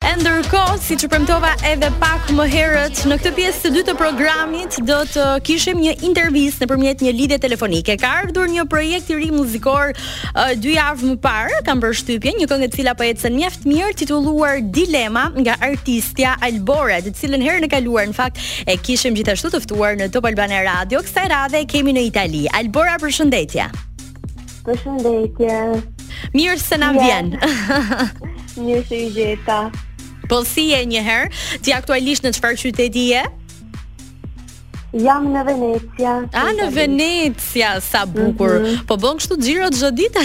E ndërkohë, siç premtova edhe pak më herët, në këtë pjesë të dytë të programit do të kishim një intervistë nëpërmjet një lidhje telefonike. Ka ardhur një projekt i ri muzikor uh, dy javë më parë, kam përshtypjen, një këngë e cila po ecën mjaft mirë, titulluar Dilema nga artistja Albora, të cilën herën e kaluar në fakt e kishim gjithashtu të ftuar në Top Albania Radio. Kësaj radhe e kemi në Itali. Albora, përshëndetje. Përshëndetje. Mirë se na vjen. Mirë se ju gjeta. Po si je një herë? Ti aktualisht në çfarë qyteti je? Jam në Venecia. A në Venecia, sa bukur. Mm -hmm. Po bën kështu xhiro çdo ditë?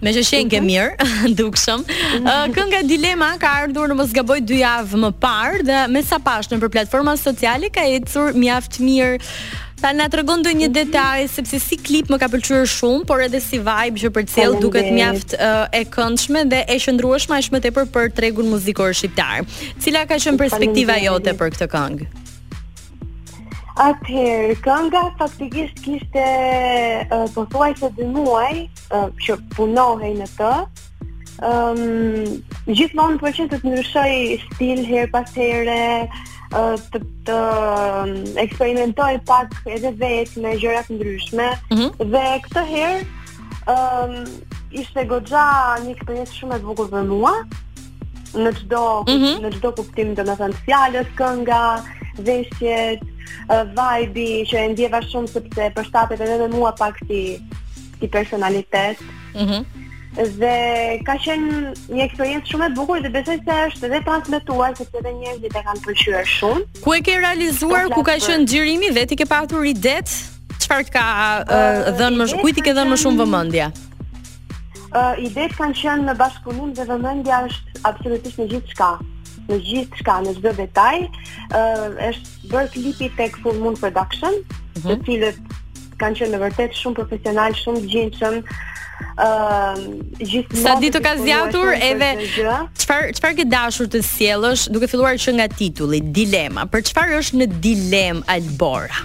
Meqë qenke mhm. mirë, dukshëm. Mhm. Uh, kënga Dilema ka ardhur në mos gaboj dy javë më parë dhe me sa pashë nëpër platforma sociale ka ecur mjaft mirë A na tregon ndonjë detaj sepse si klip më ka pëlqyer shumë, por edhe si vibe që përcjell duket mjaft uh, e këndshme dhe e qëndrueshme aq më tepër për tregun muzikor shqiptar. Cila ka qenë perspektiva jote për këtë këngë? Atëherë, kënga faktikisht kishte uh, pothuajse dy muaj uh, që punohej në të. Ëm um, gjithmonë përpiqem të ndryshoj stil herë pas here, uh, të, të um, eksperimentoj pak edhe vetë me gjëra të ndryshme mm -hmm. dhe këtë herë ëm um, ishte goxha një eksperiencë shumë e bukur për mua. në çdo mm -hmm. në çdo kuptim domethënë fjalës kënga veshjet vibe që e ndjeva shumë sepse përshtatet edhe me mua pak si si personalitet mm -hmm. dhe ka qenë një eksperiencë shumë e bukur dhe besoj se është edhe transmetuar sepse edhe njerëzit e kanë pëlqyer shumë ku e ke realizuar ku ka qenë xhirimi dhe ti ke patur idetë çfarë ka uh, dhënë më shumë kujt i ke dhënë më shumë vëmendje Uh, idetë kanë qenë në bashkëpunim dhe vëmendja është absolutisht në gjithçka në gjithçka, në çdo detaj uh, është bërë klipi tek Full Moon Production mm -hmm. të mhm. cilët kanë qenë në të vërtetë shumë profesionalë, shumë gjinshëm. Ëm uh, gjithmonë Sa ditë ka zgjatur edhe çfarë çfarë ke dashur të sjellësh duke filluar që nga titulli Dilema. Për çfarë është në dilemë Albora?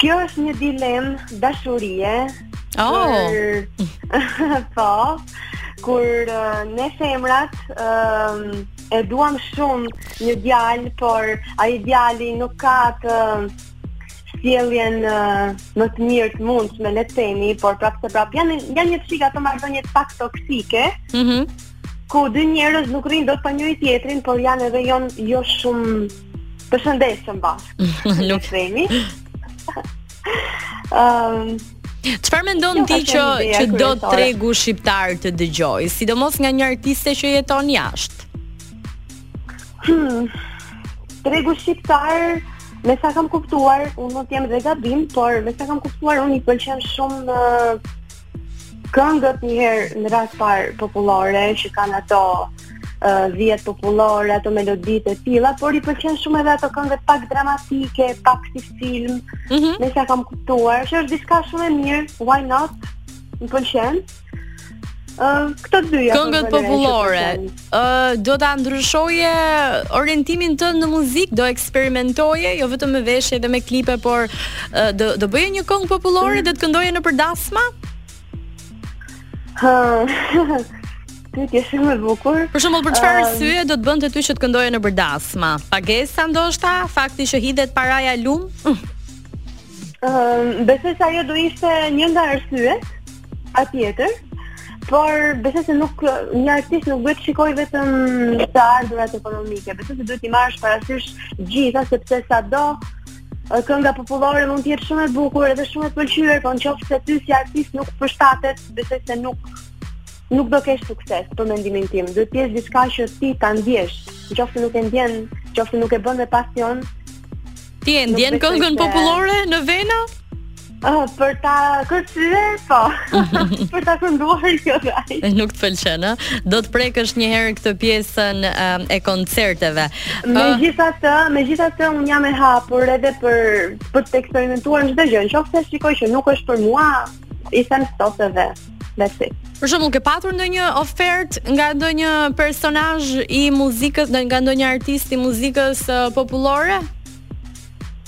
Kjo është një dilemë dashurie, Oh. po. Kur uh, ne femrat um, e duam shumë një djalë, por ai djali nuk ka të sjelljen uh, më të mirë të mundshme le të themi, por prapë se prapë janë janë një çik ato marrëdhënie pak toksike. Mhm. Mm ku dy njerëz nuk rrinë dot pa njëri-tjetrin, por janë edhe jon jo shumë të shëndetshëm bashkë, le të themi. Ëm Çfarë mendon ti që që do tregu shqiptar të dëgjojë, sidomos nga një artiste që jeton jashtë? Hmm. Tregu shqiptar, me sa kam kuptuar, unë mund të jem dhe gabim, por me sa kam kuptuar unë i pëlqen shumë uh, këngët njëherë në radhë të parë popullore që kanë ato uh, vjet popullore, ato meloditë e tilla, por i pëlqen shumë edhe ato këngët pak dramatike, pak si film, mm -hmm. me sa kam kuptuar, që është diçka shumë e mirë, why not, më pëlqen. Uh, këto dyja. Këngët popullore. Ë uh, do ta ndryshoje orientimin tënd në muzikë, do eksperimentoje jo vetëm me veshje dhe me klipe, por uh, do do bëje një këngë popullore mm. dhe të këndoje nëpër dasma? Pyetje shumë e bukur. Për shembull, për çfarë arsye do të bënte ty që të këndoje nëpër dasma? Pagesa ndoshta, fakti që hidhet paraja lum? Mm. Ëm, besoj se ajo do ishte një nga arsyet, patjetër. Por besoj se nuk një artist nuk duhet shikojë vetëm të ardhurat ekonomike, besoj se duhet t'i marrësh parasysh gjitha sepse sado Kënga popullore mund të jetë shumë e bukur edhe shumë e pëlqyer, por në qoftë se ty si artist nuk përshtatet, besoj se nuk nuk do kesh sukses për mendimin tim. Duhet të jesh diçka që ti ta ndjesh, në qoftë se nuk e ndjen, në qoftë se nuk e bën me pasion. Ti e ndjen këngën popullore në vena? Uh, për ta kërcyer po. për ta kënduar jo dhe aq. Nuk të pëlqen, ë? Do të prekësh një herë këtë pjesën um, e koncerteve. Megjithatë, uh, megjithatë unë jam e hapur edhe për për të eksperimentuar çdo gjë. Në qoftë se shikoj që nuk është për mua, i them stop edhe. That's it. Për shembull, ke patur ndonjë ofertë nga ndonjë personazh i muzikës, nga ndonjë artist i muzikës uh, popullore?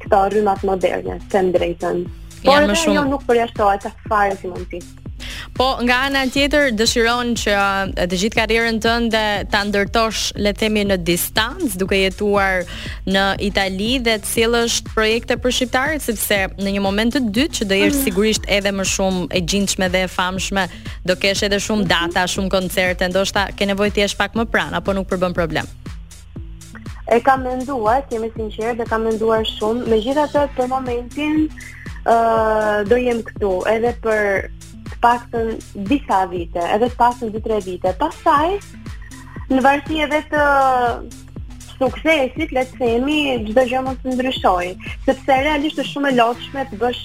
Këto rrymat moderne, të them të drejtën. Po edhe shumë... ajo nuk përjashtohet as fare si mundësi. Po nga ana tjetër dëshiron që të gjithë karrierën tënde ta ndërtosh le të themi në distancë duke jetuar në Itali dhe të sjellësh projekte për shqiptarët sepse në një moment të dytë që do jesh mm. sigurisht edhe më shumë e gjindshme dhe e famshme, do kesh edhe shumë data, shumë koncerte, ndoshta ke nevojë të jesh pak më pranë apo nuk përbën problem. E kam menduar, të jem e sinqertë, dhe kam menduar shumë. Megjithatë për momentin, uh, do jem këtu, edhe për të paktën disa vite, edhe të paktën 2-3 vite. Pastaj, në varësi edhe të suksesit, le të themi, çdo gjë mund të ndryshojë, sepse realisht është shumë e lodhshme të bësh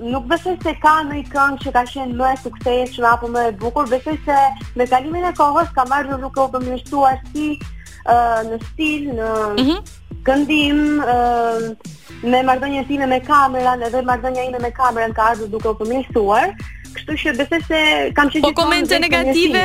Nuk besoj se ka ndonjë këngë që ka qenë më e suksesshme apo më e bukur, besoj se me kalimin e kohës kam ardhur duke u përmirësuar si uh, në stil, në mm -hmm. këndim, uh, me marrëdhënien time me kamerën, edhe marrëdhënia ime me kamerën ka ardhur duke u përmirësuar. Kështu që besoj se kam qenë Po komente negative?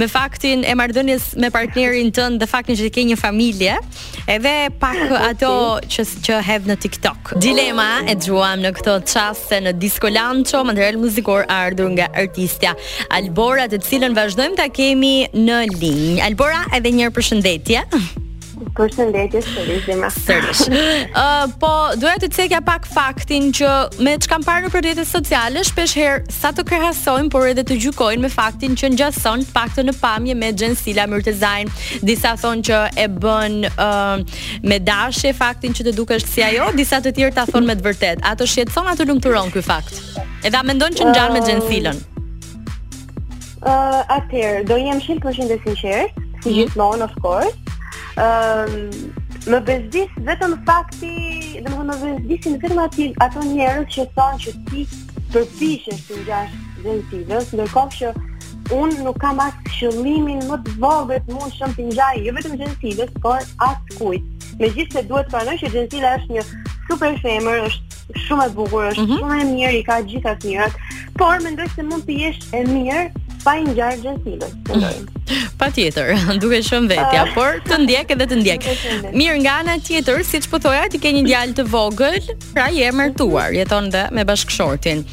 me faktin e marrëdhënies me partnerin tënd dhe faktin që ti ke një familje, edhe pak ato që që hedh në TikTok. Dilema e dëgjuam në këto çaste në Disco Lancho, material muzikor ardhur nga artistja Albora, të cilën vazhdojmë ta kemi në linjë. Albora, edhe një herë përshëndetje. Përshëndetje sërish Dima. Sërish. Ë uh, po doja të cekja pak faktin që me ç'kam parë nëpër rrjetet sociale shpesh herë sa të krahasojnë por edhe të gjykojnë me faktin që ngjason paksa në pamje me Xhensila Myrtezajn. Disa thonë që e bën ë uh, me dashje faktin që të dukesh si ajo, disa të tjerë ta thonë me të vërtetë. A të shqetëson a të lumturon ky fakt. Edhe a mendon që ngjan me Xhensilën? Ë, uh, atëherë do jem 100% e sinqertë, si mhm. gjithmonë of course. Ëm, um, më bezdis vetëm fakti, domethënë më bezdisin vetëm ato ato njerëz që thonë që ti përpiqesh të ngjash Xhensilës, ndërkohë që unë nuk kam as qëllimin më të vogël të mundshëm të ngjaj jo vetëm Xhensilës, por askujt. Megjithëse duhet të pranoj që Xhensila është një super femër, është shumë e bukur, është mm -hmm. shumë e mirë, i ka gjithë të mirat, por mendoj se mund të jesh e mirë pa i ngjarë Xhensilës. Patjetër, duke qenë vetja, ah. por të ndjek edhe të ndjek. Mirëpo nga ana tjetër, siç po thoja, ti ke një djalë të vogël, pra je e martuar, mhm. jeton dhe me bashkëshortin.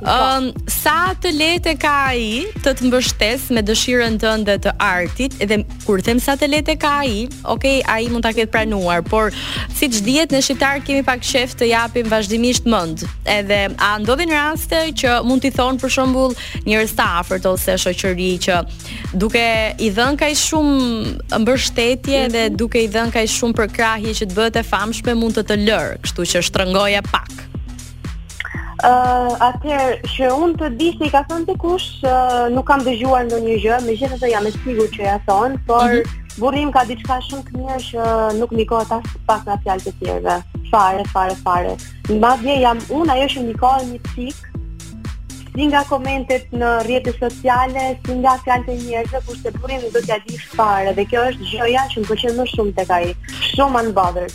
Um, sa të lehtë e ka ai të të mbështes me dëshirën tënde të artit, edhe kur them sa të lehtë e ka ai, Ok, ai mund ta ketë pranuar, por siç dihet ne shqiptarët kemi pak qejf të japim vazhdimisht mend. Edhe a ndodhin raste që mund t'i thonë për shembull njerëz të afërt ose shoqëri që duke i dhënë kaq shumë mbështetje dhe mhm. duke i dhënë kaq shumë përkrahje që të bëhet e famshme mund të të lërë, kështu që shtrëngoje pak. Uh, atëherë që unë ta di se i ka thënë dikush, uh, nuk kam dëgjuar ndonjë gjë, megjithatë jam e sigurt që ia thonë, por mm -hmm. burri im ka diçka shumë të mirë që nuk ndikohet aspak nga fjalët e të tjerëve. Fare, fare, fare. Madje jam unë ajo që ndikohem një çikë, si nga komentet në rrjetet sociale, si nga fjalët e njerëzve, kurse burri im s'do t'ia di fare dhe kjo është gjëja që më pëlqen më shumë tek ai. So unbothered.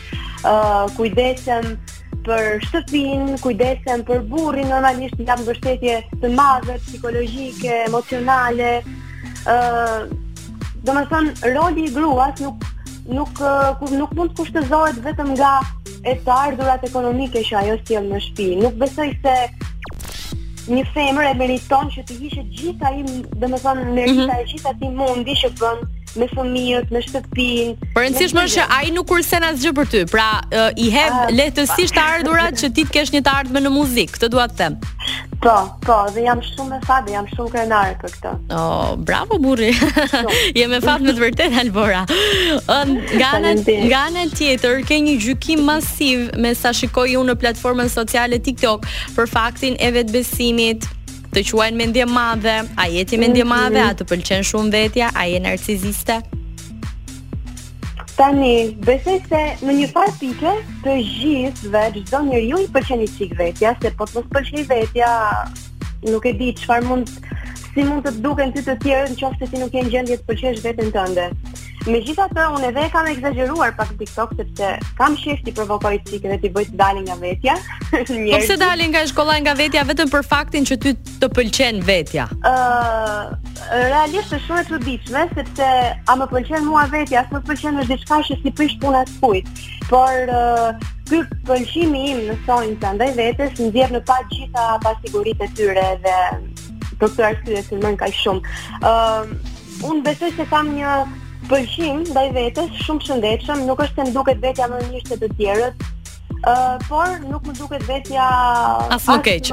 uh, kujdesem për shtëpinë, kujdesem për burrin, normalisht jam mbështetje e madhe psikologjike, emocionale. ë uh, Domethënë roli i gruas nuk nuk uh, nuk mund të kushtëzohet vetëm nga e të ardhurat ekonomike që ajo sjell në shtëpi. Nuk besoj se një femër e meriton që t'i hiqet gjithë ai, domethënë merita mm -hmm. e gjithë atij mundi që bën me fëmijët, me shtëpinë. Por e rëndësishme është që ai nuk kursen asgjë për ty. Pra, uh, i hedh uh, lehtësisht të ardhurat që ti të kesh një të ardhme në muzikë, këtë dua të them. Po, po, dhe jam shumë me fat, jam shumë krenare për këtë. Oh, bravo burri. Je me fat me të vërtetë Albora. Um, nga ana nga ana tjetër ke një gjykim masiv me sa shikoj unë në platformën sociale TikTok për faktin e vetëbesimit, Të quajnë mendje madhe, a je ti mendje madhe, a të pëlqen shumë vetja, a je narciziste? Tani, besoj se në një farë pike të gjithëve, çdo njeriu i pëlqen i çik vetja, se po të mos pëlqejë vetja, nuk e di çfarë mund si mund të të duken ty të tjerët nëse ti nuk je në gjendje të pëlqesh veten tënde. Megjithatë, unë edhe kam ekzagjeruar pak TikTok sepse kam qejf t'i provokoj çikë dhe t'i bëj të dalin nga vetja. Po pse dalin nga shkolla nga vetja vetëm për faktin që ty të pëlqen vetja? Ë, uh, realisht është shumë e çuditshme sepse a më pëlqen mua vetja, a s'më pëlqen është diçka që s'i prish punë askujt. Por uh, ky pëlqimi im në sonjë të ndaj vetes ndjer në pa gjitha pasiguritë e tyre dhe për këtë arsye që më ka shumë. Ë, uh, Unë besoj se kam një pëlqim ndaj vetes shumë të shëndetshëm, nuk është se më duket vetja më mirë se të tjerët. Ë, uh, por nuk më duket vetja as më keq.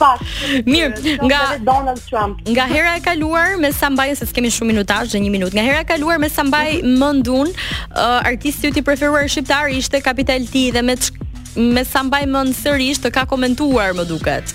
Pas. Mirë, nga Donald Trump. Nga hera e kaluar me sa mbaj se s'kemi shumë minutazh dhe 1 minutë. Nga hera e kaluar me sa mbaj mm -hmm. mend unë, uh, artisti i preferuar shqiptar ishte Capital T dhe me me sa mbaj mend sërish të ka komentuar më duket.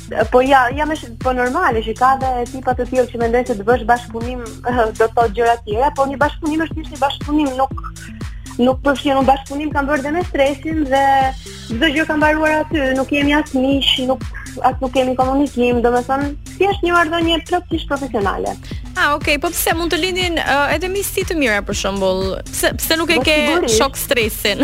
Po ja, ja më po normale që ka dhe tipa të tillë që mendojnë se të bësh bashkëpunim do të thotë gjëra të tjera, por një bashkëpunim është thjesht një bashkëpunim, nuk nuk përfshin, unë bashkëpunim kam bërë dhe me Stresin dhe çdo gjë ka mbaruar aty, nuk jemi as miq, nuk as nuk kemi komunikim, domethënë thjesht një marrëdhënie plotësisht profesionale. Ah, okay, po pse mund të lindin uh, edhe miqësi të mira për shembull? Pse pse nuk e po ke shok Stresin?